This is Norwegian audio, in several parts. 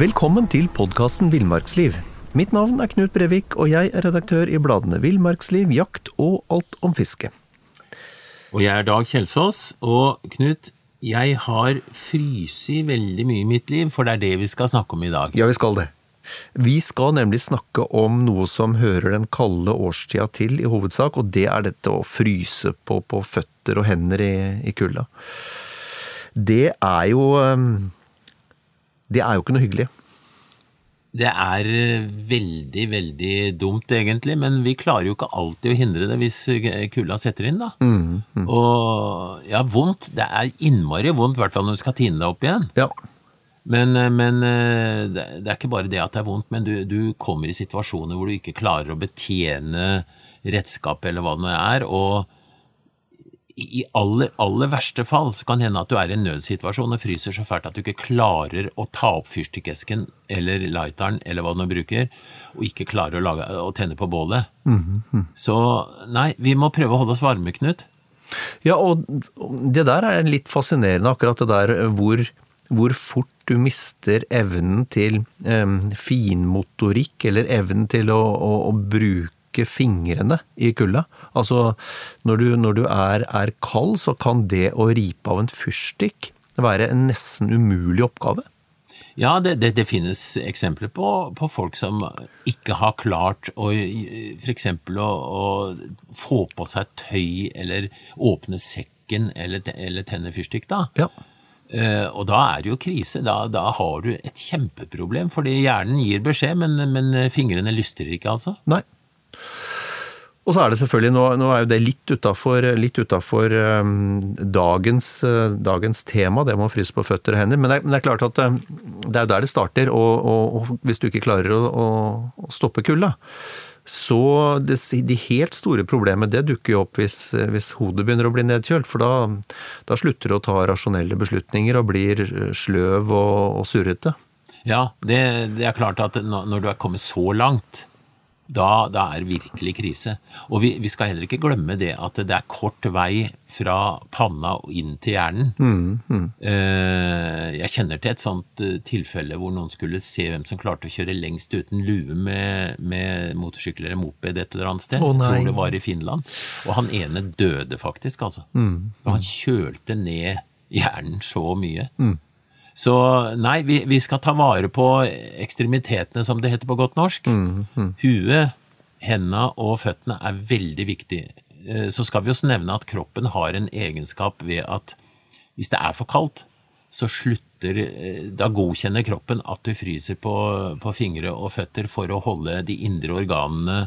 Velkommen til podkasten Villmarksliv. Mitt navn er Knut Brevik, og jeg er redaktør i bladene Villmarksliv, Jakt og Alt om fiske. Og jeg er Dag Kjelsås, og Knut, jeg har fryst veldig mye i mitt liv, for det er det vi skal snakke om i dag. Ja, vi skal det. Vi skal nemlig snakke om noe som hører den kalde årstida til i hovedsak, og det er dette å fryse på, på føtter og hender i, i kulda. Det er jo Det er jo ikke noe hyggelig. Det er veldig, veldig dumt, egentlig, men vi klarer jo ikke alltid å hindre det hvis kulda setter inn, da. Mm, mm. Og ja, vondt. Det er innmari vondt, i hvert fall når du skal tine deg opp igjen. Ja. Men, men det er ikke bare det at det er vondt, men du, du kommer i situasjoner hvor du ikke klarer å betjene redskapet eller hva det nå er. og i aller, aller verste fall så kan det hende at du er i en nødsituasjon og fryser så fælt at du ikke klarer å ta opp fyrstikkesken eller lighteren eller hva du nå bruker, og ikke klarer å, lage, å tenne på bålet. Mm, -hmm. Så nei, vi må prøve å holde oss varme, Knut. Ja, og det der er litt fascinerende, akkurat det der hvor, hvor fort du mister evnen til um, finmotorikk, eller evnen til å, å, å bruke fingrene i kulda. Altså, når du, når du er, er, kald, så kan det å ripe av en fyrstikk være en nesten umulig oppgave. Ja, det, det, det finnes eksempler på, på, folk som ikke har klart å f.eks. Å, å få på seg tøy eller åpne sekken eller, eller tenne fyrstikk, da. Ja. Uh, og da er det jo krise. Da, da, har du et kjempeproblem, fordi hjernen gir beskjed, men, men fingrene lystrer ikke, altså. Nei. Og så er det selvfølgelig, nå, nå er jo det litt utafor, um, dagens, uh, dagens, tema, det med å fryse på føtter og hender. Men det, er, men det er klart at um, det er jo der det starter. Og, og, og hvis du ikke klarer å, å, å stoppe kulda, så det, de helt store problemene det dukker jo opp hvis, hvis, hodet begynner å bli nedkjølt. For da, da slutter du å ta rasjonelle beslutninger og blir sløv og, og surrete. Ja, det, det er klart at når du er kommet så langt da, da, er det virkelig krise. Og vi, vi, skal heller ikke glemme det at det er kort vei fra panna og inn til hjernen. Mm, mm. Jeg kjenner til et sånt eh, tilfelle hvor noen skulle se hvem som klarte å kjøre lengst uten lue med, med motorsykkel eller moped et eller annet sted. Oh, Jeg tror det var i Finland. Og han ene døde faktisk, altså. Mm, han kjølte ned hjernen så mye. Så nei, vi, vi, skal ta vare på ekstremitetene, som det heter på godt norsk. Mm, mm. Huet, hendene og føttene er veldig viktig. Så skal vi også nevne at kroppen har en egenskap ved at hvis det er for kaldt, så slutter Da godkjenner kroppen at du fryser på, på fingre og føtter for å holde de indre organene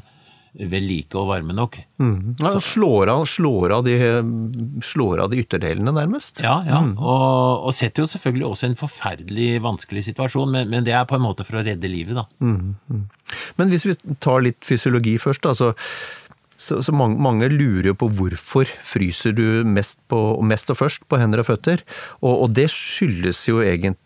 ved like og varme nok. Mm. Ja, slår, av, slår, av de, slår, av, de, ytterdelene, nærmest. Ja, ja. Mm. Og, og, setter jo selvfølgelig også en forferdelig vanskelig situasjon, men, men, det er på en måte for å redde livet, da. Mm. Men hvis vi tar litt fysiologi først, altså. Så, så mange, mange, lurer jo på hvorfor fryser du mest, på, mest og først på hender og føtter. Og, og det skyldes jo egentlig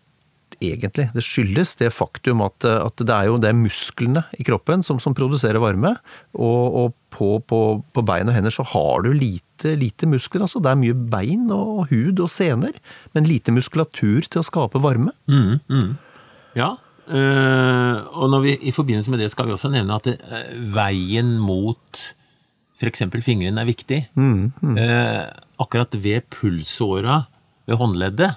egentlig. Det skyldes det faktum at, at det er jo det er musklene i kroppen som, som produserer varme. Og, og på, på, på, bein og hender så har du lite, lite, muskler. altså Det er mye bein og hud og sener, men lite muskulatur til å skape varme. Mm, mm. Ja, Uh, og vi, i forbindelse med det skal vi også nevne at det, uh, veien mot f.eks. fingrene er viktig. Mm, uh, akkurat ved pulsåra ved håndleddet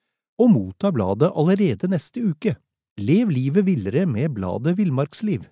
og motta bladet allerede neste uke. Lev livet villere med bladet Villmarksliv.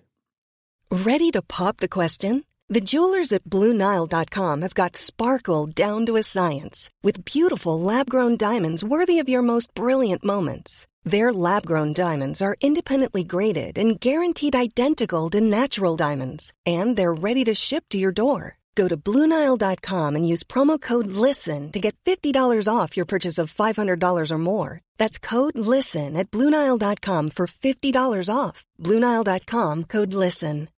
Ready to pop the question? The jewelers at BlueNile.com have got sparkle down to a science with beautiful lab-grown diamonds worthy of your most brilliant moments. Their lab-grown diamonds are independently graded and guaranteed identical to natural diamonds, and they're ready to ship to your door. Go to Bluenile.com and use promo code LISTEN to get $50 off your purchase of $500 or more. That's code LISTEN at Bluenile.com for $50 off. Bluenile.com code LISTEN.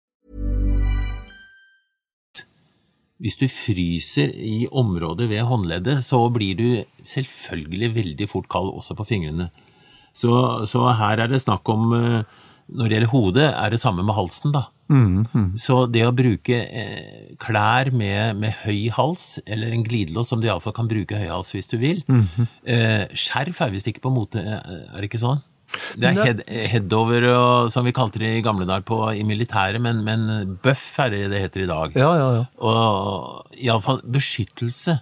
Hvis du fryser i området ved håndleddet, så blir du selvfølgelig veldig fort kald også på fingrene. Så, så her er det snakk om eh, Når det gjelder hodet, er det samme med halsen, da. Så det å bruke eh, klær med, med høy hals, eller en glidelås som du iallfall kan bruke høy hals hvis du vil eh, Skjerf er visst ikke på mote, eh, er det ikke sånn? Det er head, headover, og, som vi kalte det i gamle dager på, i militæret, men, men buff er det det heter i dag. Ja, ja, ja. Og iallfall beskyttelse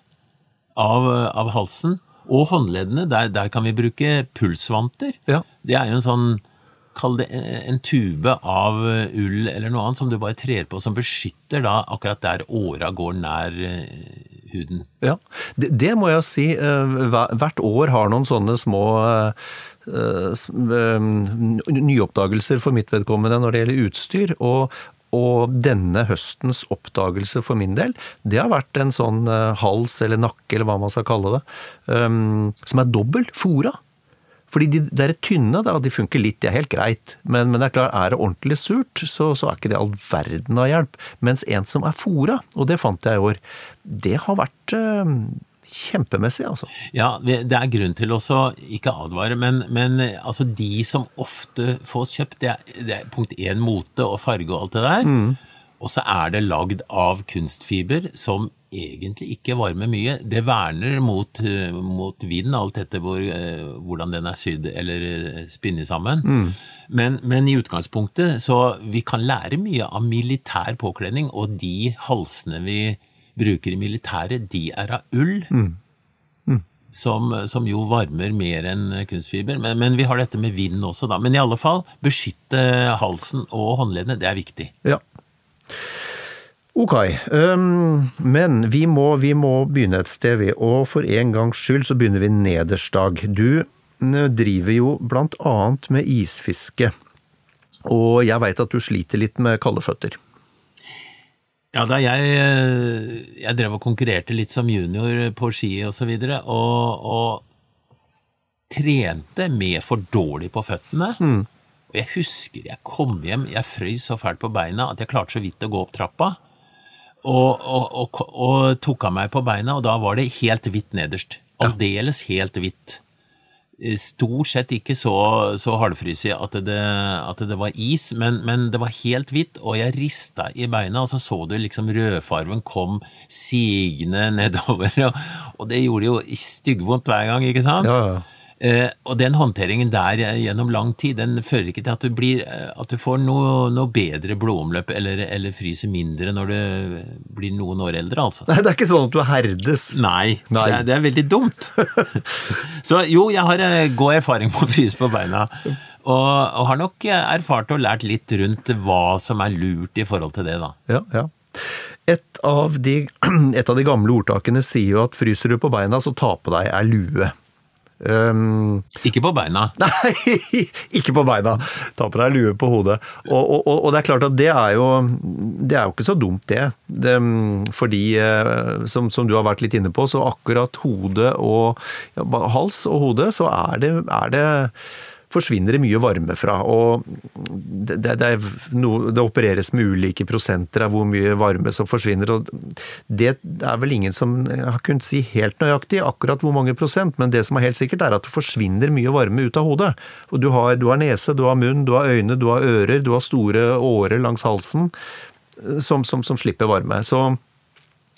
av, av halsen. Og håndleddene, der, der kan vi bruke pulsvanter. Ja. Det er jo en sånn Kall det en tube av ull eller noe annet som du bare trer på, som beskytter da akkurat der åra går nær eh, huden. Ja, det, det må jeg si. eh, Hvert år har noen sånne små eh, eh, nyoppdagelser for mitt vedkommende når det gjelder utstyr. Og, og denne høstens oppdagelse for min del, det har vært en sånn eh, hals eller nakke, eller hva man skal kalle det, eh, som er dobbel fora. Fordi de der tynne, da, de funker litt, det er helt greit. Men, men det er klart, er det ordentlig surt, så, så er ikke det all verden av hjelp. Mens en som er fora, og det fant jeg i år, det har vært øh, kjempemessig, altså. Ja, det er grunn til også ikke advare, men, men altså de som ofte får kjøpt, det er, det er punkt én mote og farge og alt det der. Og så er det lagd av kunstfiber som egentlig ikke varmer mye. Det verner mot, eh, mot vind, alt etter hvor, eh, hvordan den er sydd eller eh, spinnet sammen. Men, men i utgangspunktet så vi kan lære mye av militær påkledning, og de halsene vi bruker i militæret, de er av ull som, som jo varmer mer enn kunstfiber. Men, men vi har dette med vind også, da. Men i alle fall, beskytte halsen og håndleddene, det er viktig. Ja. Ok, um, men vi må, vi må begynne et sted, vi. Og for en gangs skyld så begynner vi nederst, Dag. Du øh, driver jo blant annet med isfiske. Og jeg veit at du sliter litt med kalde føtter. Ja, da jeg, eh, jeg drev og konkurrerte litt som junior på ski og så videre, og, og trente med for dårlig på føttene. Og jeg husker jeg kom hjem, jeg frøys så fælt på beina at jeg klarte så vidt å gå opp trappa. Og, og, og, og tok av meg på beina, og da var det helt hvitt nederst. Aldeles helt hvitt. Eh, Stort sett ikke så, så hardfrysig at det, at det var is, men, men det var helt hvitt, og jeg rista i beina, og så så du liksom rødfarven kom sigende nedover, og, og det gjorde jo styggvondt hver gang, ikke sant? Ja, ja. Eh, og den håndteringen der eh, gjennom lang tid, den fører ikke til at du, blir, eh, at du får noe, noe bedre blodomløp eller, eller fryser mindre når du blir noen år eldre, altså. Nei, det er ikke sånn at du herdes. Nei, Nei. Det, er, det er veldig dumt. Så jo, jeg har god erfaring med å fryse på beina. Og, og har nok erfart og lært litt rundt hva som er lurt i forhold til det, da. Ja, ja. Et av, de, et av de gamle ordtakene sier jo at fryser du på beina, så ta på deg ei lue. Um, Ikke på beina. Nei, ikke på beina. Ta på deg lue på hodet. Og, og, og- det er klart at det er jo Det er jo ikke så dumt, det. det fordi, eh, som, som du har vært litt inne på, så akkurat hode og ja, hals og hode, så er det, er det forsvinner det mye varme fra. Og det, det, noe, det opereres med ulike prosenter av hvor mye varme som forsvinner. og Det er vel ingen som har kunnet si helt nøyaktig akkurat hvor mange prosent, men det som er helt sikkert er at det forsvinner mye varme ut av hodet. Og du har, du har nese, du har munn, du har øyne, du har ører, du har store årer langs halsen som, som, som slipper varme. Så,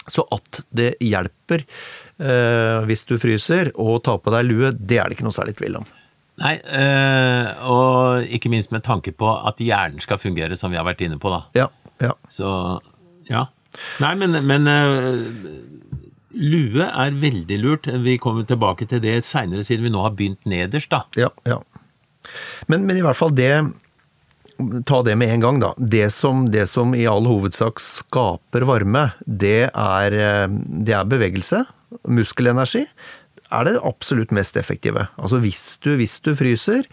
så at det hjelper eh, hvis du fryser, å ta på deg lue, det er det ikke noe særlig tvil om. Nei, øh, og ikke minst med tanke på at hjernen skal fungere, som vi har vært inne på, da. Ja, ja. Så ja. Nei, men, men øh, lue er veldig lurt. Vi kommer tilbake til det seinere, siden vi nå har begynt nederst, da. Ja, ja. Men, men i hvert fall det Ta det med en gang, da. Det som, det som i all hovedsak skaper varme, det er, eh, det er bevegelse. Muskelenergi er det absolutt mest effektive. Altså hvis du, hvis du fryser,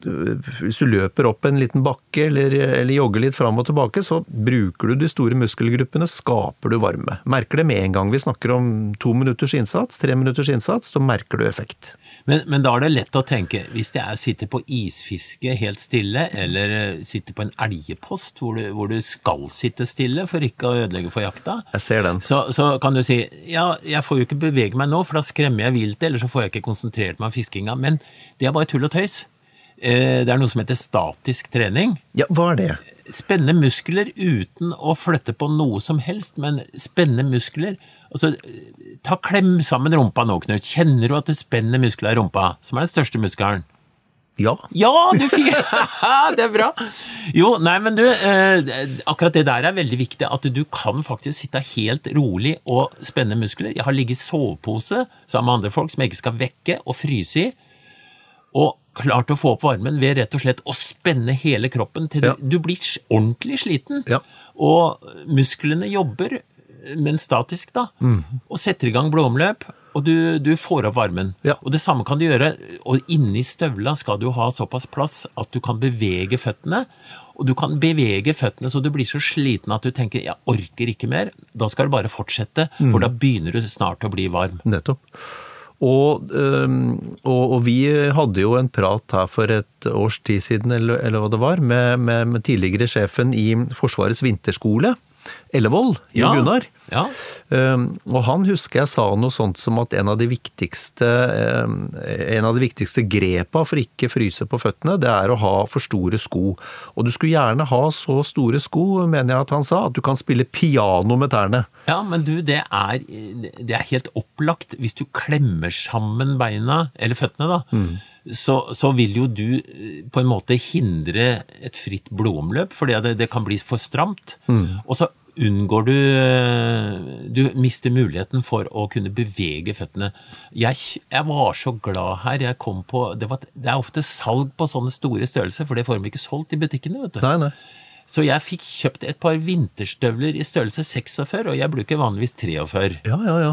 hvis du løper opp en liten bakke eller, eller jogger litt fram og tilbake, så bruker du de store muskelgruppene, skaper du varme. Merker det med en gang vi snakker om to minutters innsats, tre minutters innsats, så merker du effekt. Men, men, da er det lett å tenke, hvis jeg sitter på isfiske helt stille, eller eh, sitter på en elgepost hvor du, hvor du skal sitte stille for ikke å ødelegge for jakta, Jeg ser den. så, så kan du si ja, jeg får jo ikke bevege meg nå, for da skremmer jeg viltet, eller så får jeg ikke konsentrert meg om fiskinga. Men det er bare tull og tøys. Eh, Det er noe som heter statisk trening. Ja, hva er det? Spenne muskler uten å flytte på noe som helst, men spenne muskler. Altså, ta klem sammen rumpa nå, Knut. Kjenner du at du spenner muskler i rumpa, som er den største muskelen? Ja. Ja, du fikk Det er bra! Jo, nei, men du, eh, akkurat det der er veldig viktig. At du kan faktisk sitte helt rolig og spenne muskler. Jeg har ligget i sovepose sammen med andre folk som jeg ikke skal vekke og fryse i. Og klart å få opp varmen ved rett og slett å spenne hele kroppen til Ja. du, du blir ordentlig sliten. Ja. Og musklene jobber, men statisk, da. Og setter i gang blodomløp. Og du, du får opp varmen. Ja. Og det samme kan du gjøre. Og inni støvla skal du ha såpass plass at du kan bevege føttene. Og du kan bevege føttene så du blir så sliten at du tenker 'jeg orker ikke mer'. Da skal du bare fortsette, for da begynner du snart å bli varm. Nettopp. Og, og, og vi hadde jo en prat her for et års tid siden, eller, eller hva det var, med, med, med tidligere sjefen i Forsvarets vinterskole, Ellevold, Jo Ja. Gunnar. Ja. Um, og han husker jeg sa noe sånt som at en av de viktigste, um, en av de viktigste grepa for ikke fryse på føttene, det er å ha for store sko. Og du skulle gjerne ha så store sko, mener jeg at han sa, at du kan spille piano med tærne. Ja, men du, det er, det er helt opplagt. Hvis du klemmer sammen beina, eller føttene, da, så, så vil jo du eh, på en måte hindre et fritt blodomløp, fordi det, det kan bli for stramt. Og så unngår du eh, Du mister muligheten for å kunne bevege føttene. Jeg, jeg var så glad her. Jeg kom på det, var, det er ofte salg på sånne store størrelser, for det får de ikke solgt i butikkene. vet du. Nei, nei. Så jeg fikk kjøpt et par vinterstøvler i størrelse 46, og jeg bruker vanligvis 43. Ja, ja, ja.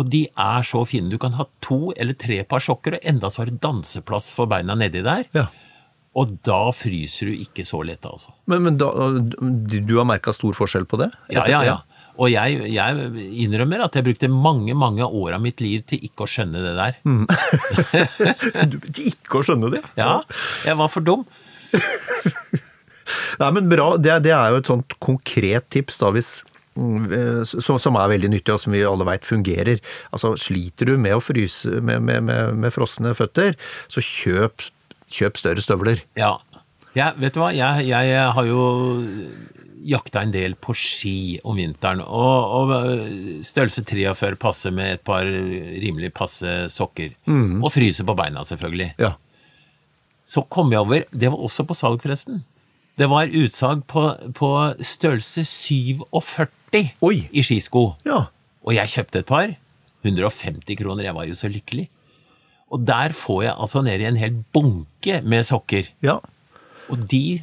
Og de er så fine. Du kan ha to eller tre par sokker, og enda så har du danseplass for beina nedi der. ja. Og da fryser du ikke så lett, altså. Men, men da, du, har merka stor forskjell på det? Ja, ja, ja. Og jeg, jeg innrømmer at jeg brukte mange, mange år av mitt liv til ikke å skjønne det der. Du, ikke å skjønne det? Ja, jeg var for dum. Nei, men bra. Det, det er jo et sånt konkret tips, da, hvis mm, som, som er veldig nyttig, og som vi alle veit fungerer. Altså, Sliter du med å fryse med, med, med, med frosne føtter, så kjøp, kjøp større støvler. Ja. Jeg, vet du hva, jeg, jeg har jo jakta en del på ski om vinteren, og, og størrelse 43 passer med et par rimelig passe sokker. Og fryser på beina, selvfølgelig. Ja. Så kom jeg over, det var også på salg forresten, det var utsalg på, på størrelse 47 Oi. i skisko. Ja. Og jeg kjøpte et par. 150 kroner, jeg var jo så lykkelig. Og der får jeg altså ned i en hel bunke med sokker. Ja. Og de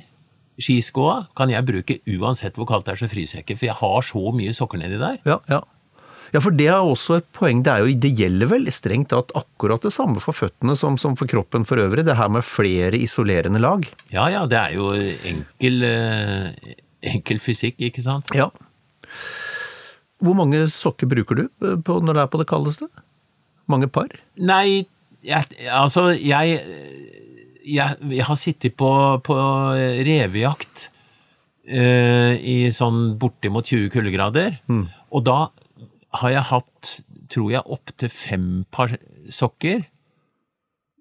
skiskoa kan jeg bruke uansett hvor kaldt det er, så fryser jeg ikke, for jeg har så mye sokker nedi der. Ja, ja. Ja, for det er også et poeng. Det, er jo, det gjelder vel strengt tatt akkurat det samme for føttene som, som for kroppen for øvrig. Det her med flere isolerende lag. Ja ja, det er jo enkel, eh, enkel fysikk, ikke sant? Ja. Hvor mange sokker bruker du på, når det er på det kaldeste? Mange par? Nei, jeg, altså jeg, jeg, jeg har sittet på, på revejakt eh, i sånn bortimot 20 kuldegrader, og da har jeg hatt, tror jeg, opptil fem par sokker.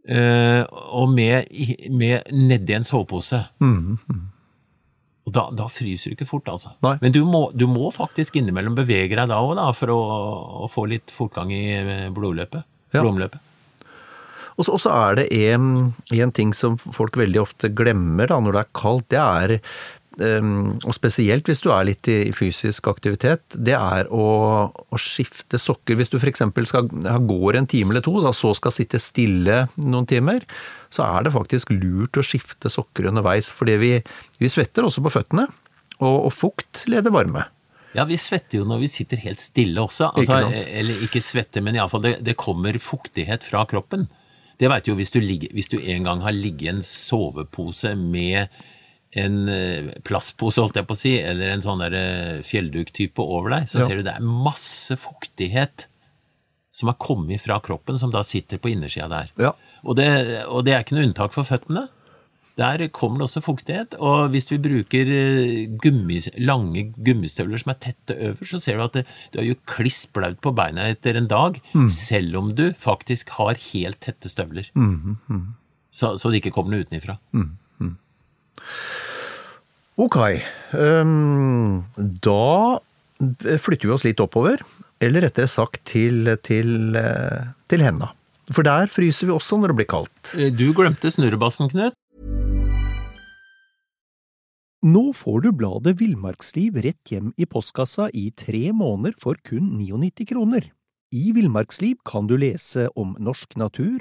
eh, og med, med nedi en sovepose. Og da, da fryser du ikke fort, altså. Nei. Men du må, du må faktisk innimellom bevege deg da òg, da, for å, å få litt fortgang i eh, blodløpet. Ja. blodomløpet. Og så, er det en, en ting som folk veldig ofte glemmer da, når det er kaldt. Det er, og spesielt hvis du er litt i, fysisk aktivitet, det er å, å skifte sokker. Hvis du f.eks. skal går en time eller to, da så skal sitte stille noen timer, så er det faktisk lurt å skifte sokker underveis. Fordi vi, vi svetter også på føttene, og, og fukt leder varme. Ja, vi svetter jo når vi sitter helt stille også. Altså, Ikke sant? eller ikke svetter, men iallfall det, det kommer fuktighet fra kroppen. Det veit du jo hvis du, ligger, hvis du en gang har ligget i en sovepose med en eh, plastpose, holdt jeg på å si, eller en sånn fjellduk-type fjellduktype over deg, så Ja. ser du det er masse fuktighet som har kommet fra kroppen, som da sitter på innersida der. Ja. Og det, og det er ikke noe unntak for føttene. Der kommer det også fuktighet. Og hvis vi bruker eh, gummis, lange gummistøvler som er tette over, så ser du at det, du er jo kliss blaut på beina etter en dag, selv om du faktisk har helt tette støvler. Så, så det ikke kommer noe utenifra. Ok, ehm, da flytter vi oss litt oppover, eller rettere sagt til, til, eh, til henda. For der fryser vi også når det blir kaldt. Eh, Du glemte snurrebassen, Knut. Nå får du bladet Villmarksliv rett hjem i postkassa i tre måneder for kun 99 kroner. I Villmarksliv kan du lese om norsk natur,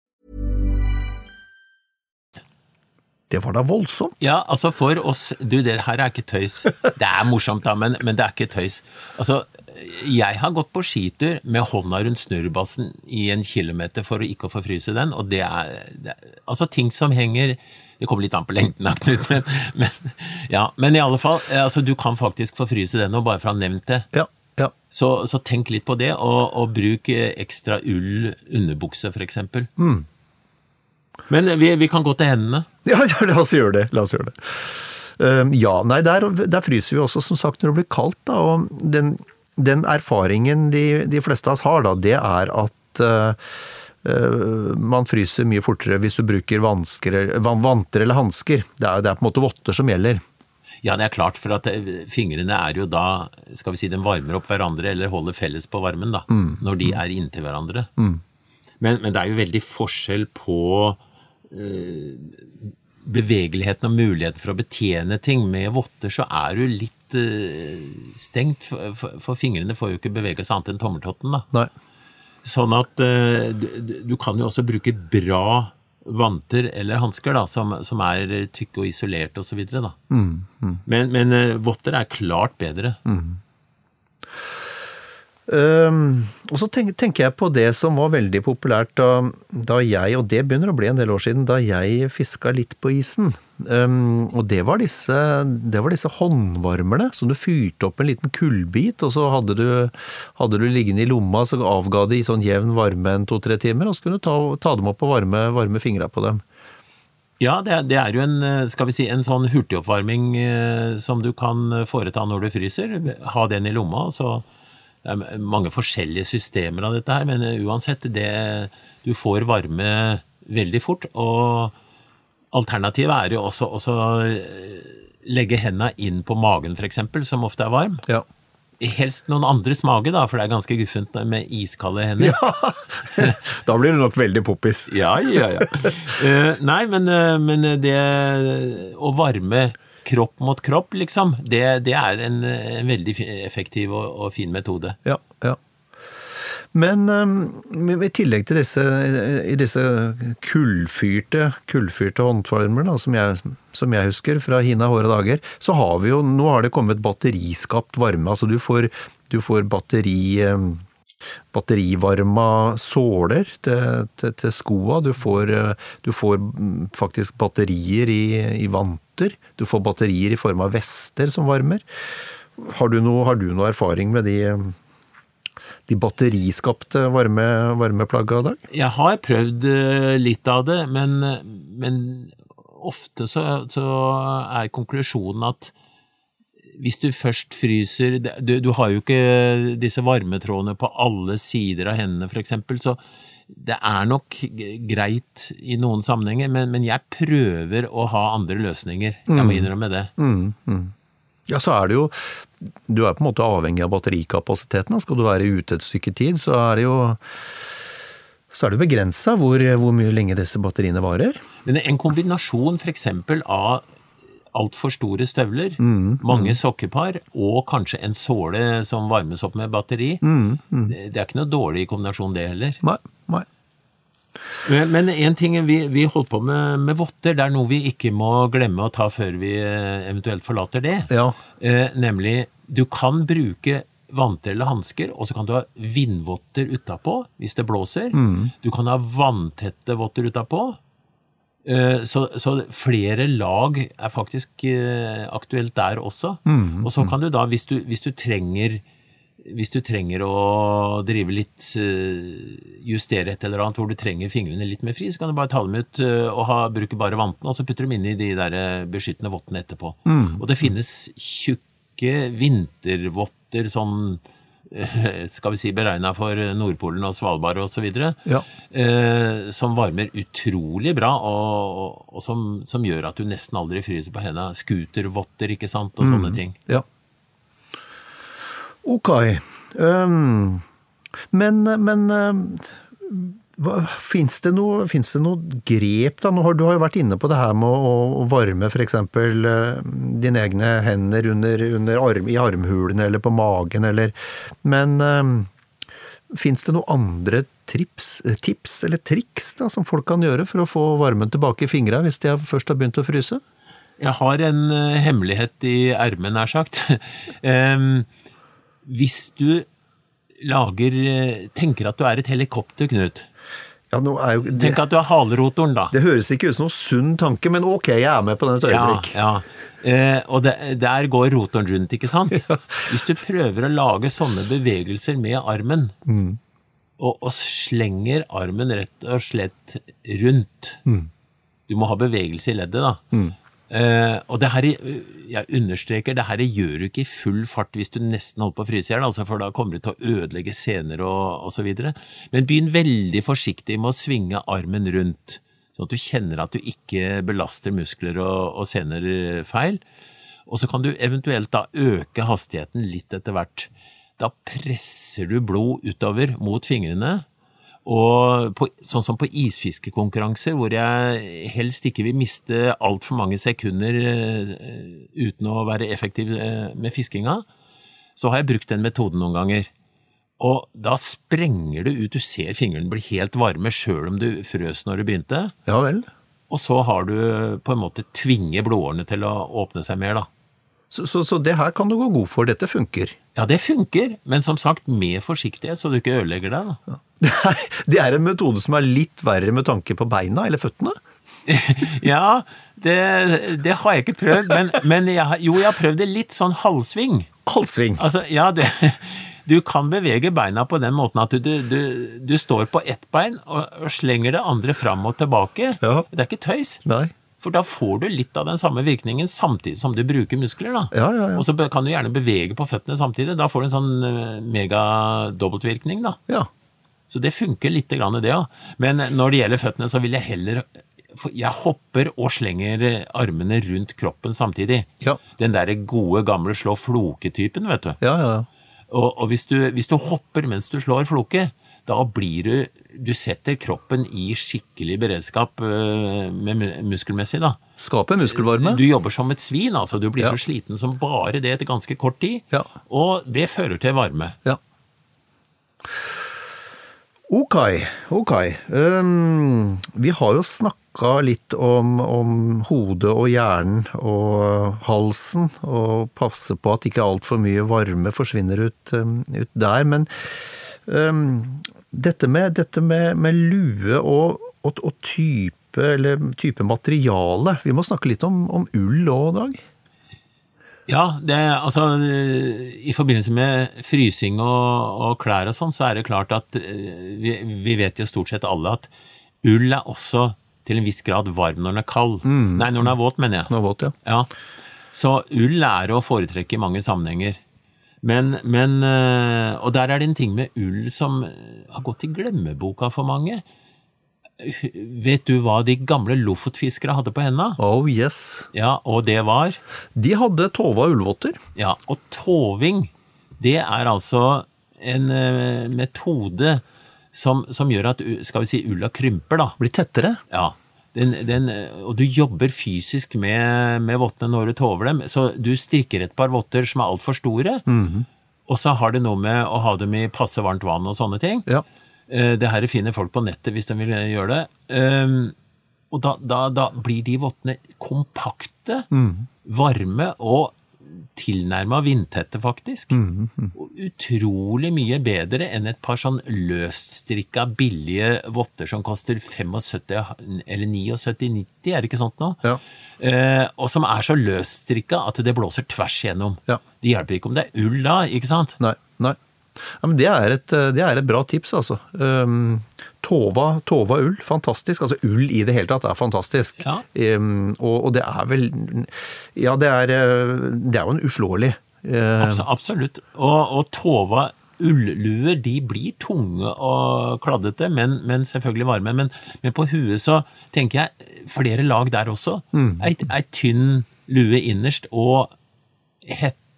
Det var da voldsomt. Ja, altså for oss Du, det her er ikke tøys. Det er morsomt, da, men, men det er ikke tøys. Altså, jeg har gått på skitur med hånda rundt snurrebassen i en kilometer for å ikke å forfryse den, og det er, det er Altså, ting som henger Det kommer litt an på lengden, da, Knut, men, men, ja, men i alle fall, altså, du kan faktisk forfryse den nå, bare for å ha nevnt det. Ja, ja. Så, så tenk litt på det, og, og bruk eh, ekstra ull underbukse, for eksempel. Men vi, vi kan gå til hendene. Ja, ja, la oss gjøre det. La oss gjøre det. Uh, ja, nei, der, der fryser vi også, som sagt, når det blir kaldt. Da, og den, den erfaringen de, de fleste av oss har, da, det er at uh, man fryser mye fortere hvis du bruker vansker, vanter eller hansker. Det, er- det er på en måte votter som gjelder. Ja, det er klart, for at eh, fingrene er jo da, skal vi si, den varmer opp hverandre, eller holder felles på varmen, da, når de er inntil hverandre. Men, men det er jo veldig forskjell på bevegeligheten og muligheten for å betjene ting. Med votter så er du litt uh, stengt, for, for, for fingrene får jo ikke bevege seg annet enn tommeltotten, da. Nei. Sånn at uh, du, du- kan jo også bruke bra vanter eller hansker som, som er tykke og isolerte og så videre. Men, men uh, votter er klart bedre. Ehm, og så tenk, tenker jeg på det som var veldig populært da, da jeg, og det begynner å bli en del år siden, da jeg fiska litt på isen. Um, og det var, disse, det var disse håndvarmerne som du fyrte opp en liten kullbit, og så hadde du, hadde du liggende i lomma, så avga de i sånn jevn varme en to-tre timer, og så kunne du ta, ta dem opp og varme, varme fingra på dem. Ja, det, det er jo en, skal vi si, en sånn hurtigoppvarming eh, som du kan foreta når du fryser. Ha den i lomma, og så det er mange forskjellige systemer av dette her, men eh, uansett, det, du får varme veldig fort, og alternativet er jo også, også eh, legge hendene inn på magen, eksempel, som ofte er varm. Ja. Helst noen andres mage, da, for det er ganske guffent med iskalde hender. da blir det nok veldig poppis. Ja, ja, ja. Eh, nei, men, men det å varme kropp mot kropp, liksom, det, det er en, en veldig effektiv og, og fin metode. Ja, ja. Men um, i tillegg til disse, i disse kullfyrte, kullfyrte håndformer, da, som, jeg, som jeg husker fra hina hårde dager, så har vi jo, nå har det kommet batteriskapt varme. Altså du får, du får batteri, um, batterivarma såler til, til, til skoa. Du får, du får faktisk batterier i, i vanter. Du får batterier i form av vester som varmer. Har du noe, har du noe erfaring med de de batteriskapte varme, varmeplagga i dag? Jeg har prøvd eh, litt av det, men, men ofte så, så er konklusjonen at hvis du først fryser du, du, har jo ikke disse varmetrådene på alle sider av hendene, for eksempel, så det er nok greit i noen sammenhenger, men, men jeg prøver å ha andre løsninger. Jeg må innrømme det. Mm, mm. Ja, så er det jo Du er på en måte avhengig av batterikapasiteten. Skal du være ute et stykke tid, så er det jo så er det begrensa hvor, hvor, mye lenge disse batteriene varer. Men en kombinasjon f.eks. av altfor store støvler, mm, mange mm. sokkepar og kanskje en såle som varmes opp med batteri, mm, mm. det, det, er ikke noe dårlig kombinasjon det heller. Nei, nei. Men én ting, vi, vi holdt på med, med, votter. Det er noe vi ikke må glemme å ta før vi eh, eventuelt forlater det. Ja. Eh, nemlig, du kan bruke vanter eller hansker, og så kan du ha vindvotter utapå hvis det blåser. Mm. Du kan ha vanntette votter utapå. Eh, så, så, flere lag er faktisk eh, aktuelt der også. Mm. Og så kan du da, hvis du, hvis du trenger hvis du trenger å drive litt eh, justere et eller annet hvor du trenger fingrene litt mer fri, så kan du bare ta dem ut og ha, bruke bare vantene, og så putter du dem inn i de der beskyttende vottene etterpå. Mm. Og det finnes tjukke vintervotter sånn skal vi si beregna for Nordpolen og Svalbard osv., ja. eh, som varmer utrolig bra, og, og som, som, gjør at du nesten aldri fryser på hendene. Scootervotter, ikke sant, og sånne mm, ting. Ja. Ok. Um, men, men um, Fins det, det noe grep, da? Du har jo vært inne på det her med å, å varme f.eks. Eh, dine egne hender under, under arm, i armhulene eller på magen, eller Men um, fins det noen andre trips, tips eller triks da, som folk kan gjøre for å få varmen tilbake i fingra hvis de først har begynt å fryse? Jeg har en uh, hemmelighet i ermet, nær sagt. um, hvis du lager Tenker at du er et helikopter, Knut ja, jo, det, Tenk at du er halerotoren, da. Det høres ikke ut som noen sunn tanke, men ok, jeg er med på den et øyeblikk. Ja, ja. Eh, og det, der går rotoren rundt, ikke sant? Hvis du prøver å lage sånne bevegelser med armen, mm. og, og, slenger armen rett og slett rundt mm. Du må ha bevegelse i leddet, da. Mm. Uh, og det her, jeg understreker, det her gjør du ikke i full fart hvis du nesten holder på å fryse i hjel, altså, for da kommer du til å ødelegge sener og osv. Men begynn veldig forsiktig med å svinge armen rundt, sånn at du kjenner at du ikke belaster muskler og, og sener feil. Og så kan du eventuelt da øke hastigheten litt etter hvert. Da presser du blod utover mot fingrene, og på, sånn som på isfiskekonkurranser, hvor jeg helst ikke vil miste altfor mange sekunder uh, uten å være effektiv uh, med fiskinga, så har jeg brukt den metoden noen ganger. Og da sprenger du ut, du ser fingrene bli helt varme sjøl om du frøs når du begynte. Ja vel. Og så har du på en måte tvinge blodårene til å åpne seg mer, da. Så, så, så, det her kan du gå god for, dette funker? Ja, det funker, men som sagt med forsiktighet, så du ikke ødelegger deg. Ja. Det, er, det er en metode som er litt verre med tanke på beina eller føttene? ja, det, det, har jeg ikke prøvd, men, men jeg, jo, jeg har prøvd det litt sånn halvsving. Halvsving? Altså, ja, du, du kan bevege beina på den måten at du, du, du står på ett bein og, og, slenger det andre fram og tilbake. Ja. Det er ikke tøys. Nei. For da får du litt av den samme virkningen samtidig som du bruker muskler. da. Ja, ja, ja. Og så kan du gjerne bevege på føttene samtidig. Da får du en sånn eh, megadobbeltvirkning, da. Ja. Så det funker litt grann det òg. Men når det gjelder føttene, så vil jeg heller jeg hopper og slenger armene rundt kroppen samtidig. Ja. Den derre gode, gamle slå floke-typen, vet du. Ja, ja, ja. Og, og hvis, du, hvis, du, hopper mens du slår floke, da blir du Du setter kroppen i skikkelig beredskap uh, med muskelmessig, da. Skaper muskelvarme? Du jobber som et svin, altså. Du blir så sliten som bare det etter ganske kort tid. Ja. Og det fører til varme. Ja. Ok, ok. Um, vi har jo snakka litt om, om, hodet og hjernen og halsen, og passe på at ikke altfor mye varme forsvinner ut, um, ut der. Men um, dette med, dette med, med lue og, og, og, type, type materiale, vi må snakke litt om, om ull òg, Dag? Ja, det, altså i forbindelse med frysing og, og klær og sånn, så er det klart at eh, vi, vi, vet jo stort sett alle at ull er også til en viss grad varm når den er kald. Mm. Nei, når den er våt, mener jeg. Når Den er våt, ja. ja. Så ull er å foretrekke i mange sammenhenger. Men, men eh, Og der er det en ting med ull som har gått i glemmeboka for mange. Vet du hva de gamle lofotfiskere hadde på henda? Oh yes. Ja, og det var De hadde Tova ullvotter. Ja, og toving, det er altså en eh, metode som, som gjør at skal vi si, ulla krymper, da. Blir tettere. Ja. Den, den, og du jobber fysisk med, med vottene når du tover dem. Så du strikker et par votter som er altfor store, og så har det noe med å ha dem i passe varmt vann og sånne ting. Ja. Eh, Det her finner folk på nettet hvis de vil gjøre det. Ehm, Og da, da, da blir de vottene kompakte, varme og tilnærma vindtette, faktisk. Og utrolig mye bedre enn et par sånn løststrikka, billige votter som koster 75 eller 79,90, er det ikke sånt nå? Ja. Eh, og som er så løststrikka at det blåser tvers igjennom. Ja. Det hjelper ikke om det er ull da, ikke sant? Nei. nei. Ja, men det er, et, det er et bra tips, altså. Um, Tova, Tova ull, fantastisk. Altså ull i det hele tatt er fantastisk. Ja. Um, og, og det er vel Ja, det er, eh, det er jo en uslåelig uh, Abs absolutt. Og, og Tova ulluer, de blir tunge og kladdete, men, men selvfølgelig varme. Men, men på huet så tenker jeg flere lag der også. Ei, ei tynn lue innerst og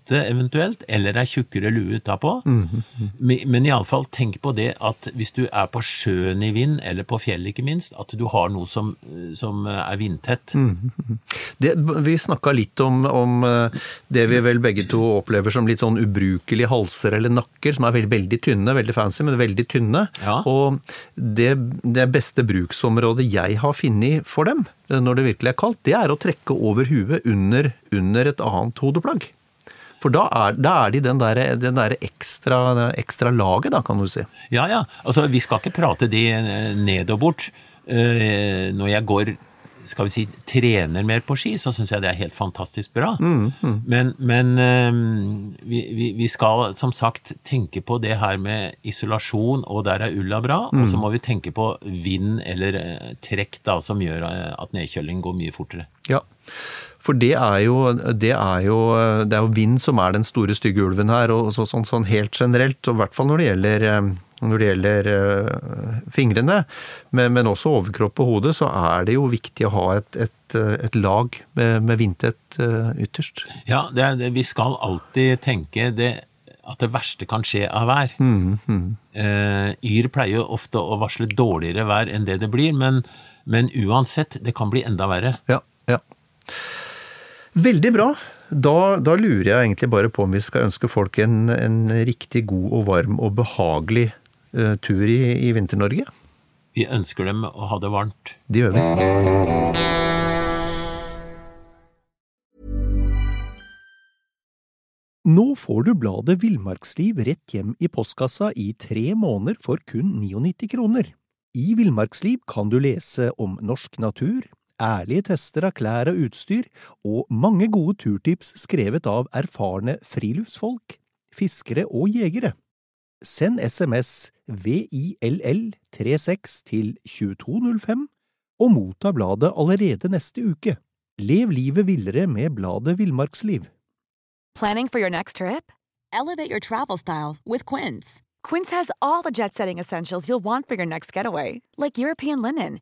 hette eventuelt, eller ei tjukkere lue utapå. Men, men iallfall tenk på det at hvis du er på sjøen i vind, eller på fjellet ikke minst, at du har noe som, som er vindtett. det, Vi snakka litt om, om eh, det vi vel begge to opplever som litt sånn ubrukelige halser eller nakker, som er veldig, veldig tynne, veldig fancy, men veldig tynne. Ja. Og det, det beste bruksområdet jeg har funnet for dem, når det virkelig er kaldt, det er å trekke over huet under, under et annet hodeplagg. For da er, da er de den der, den der ekstra, ekstra laget, da, kan du si. Ja, ja. Altså, vi skal ikke prate de eh, ned og bort. Eh, Når jeg går, skal vi si, trener mer på ski, så syns jeg det er helt fantastisk bra. Men, men eh, vi, vi, skal som sagt tenke på det her med isolasjon, og der er ulla bra. Og så må vi tenke på vind eller trekk da, som gjør at nedkjøling går mye fortere. Ja, for det er jo, det er jo, det er jo vind som er den store stygge ulven her, og så, sånn, sånn helt generelt, og i hvert fall når det gjelder, eh, når det gjelder eh, fingrene, men, men også overkropp og hode, så er det jo viktig å ha et, et, et lag med, med vindtett eh, ytterst. Ja, det, er- vi skal alltid tenke det, at det verste kan skje av vær. Eh, Yr pleier jo ofte å varsle dårligere vær enn det det blir, men, men uansett, det kan bli enda verre. Ja, ja. Veldig bra. Da, da lurer jeg egentlig bare på om vi skal ønske folk en, en riktig god og varm og behagelig uh, tur i, i Vinter-Norge. Vi ønsker dem å ha det varmt. Det gjør vi. Nå får du bladet Villmarksliv rett hjem i postkassa i tre måneder for kun 99 kroner. I Villmarksliv kan du lese om norsk natur, ærlige tester av klær og utstyr, og mange gode turtips skrevet av erfarne friluftsfolk, fiskere og jegere. Send SMS VILL36 til 2205 og motta bladet allerede neste uke. Lev livet villere med bladet Villmarksliv. Planning for your next trip? Elevate your travel style with Quince. Quince has all the jet setting essentials you'll want for your next getaway, like European linen,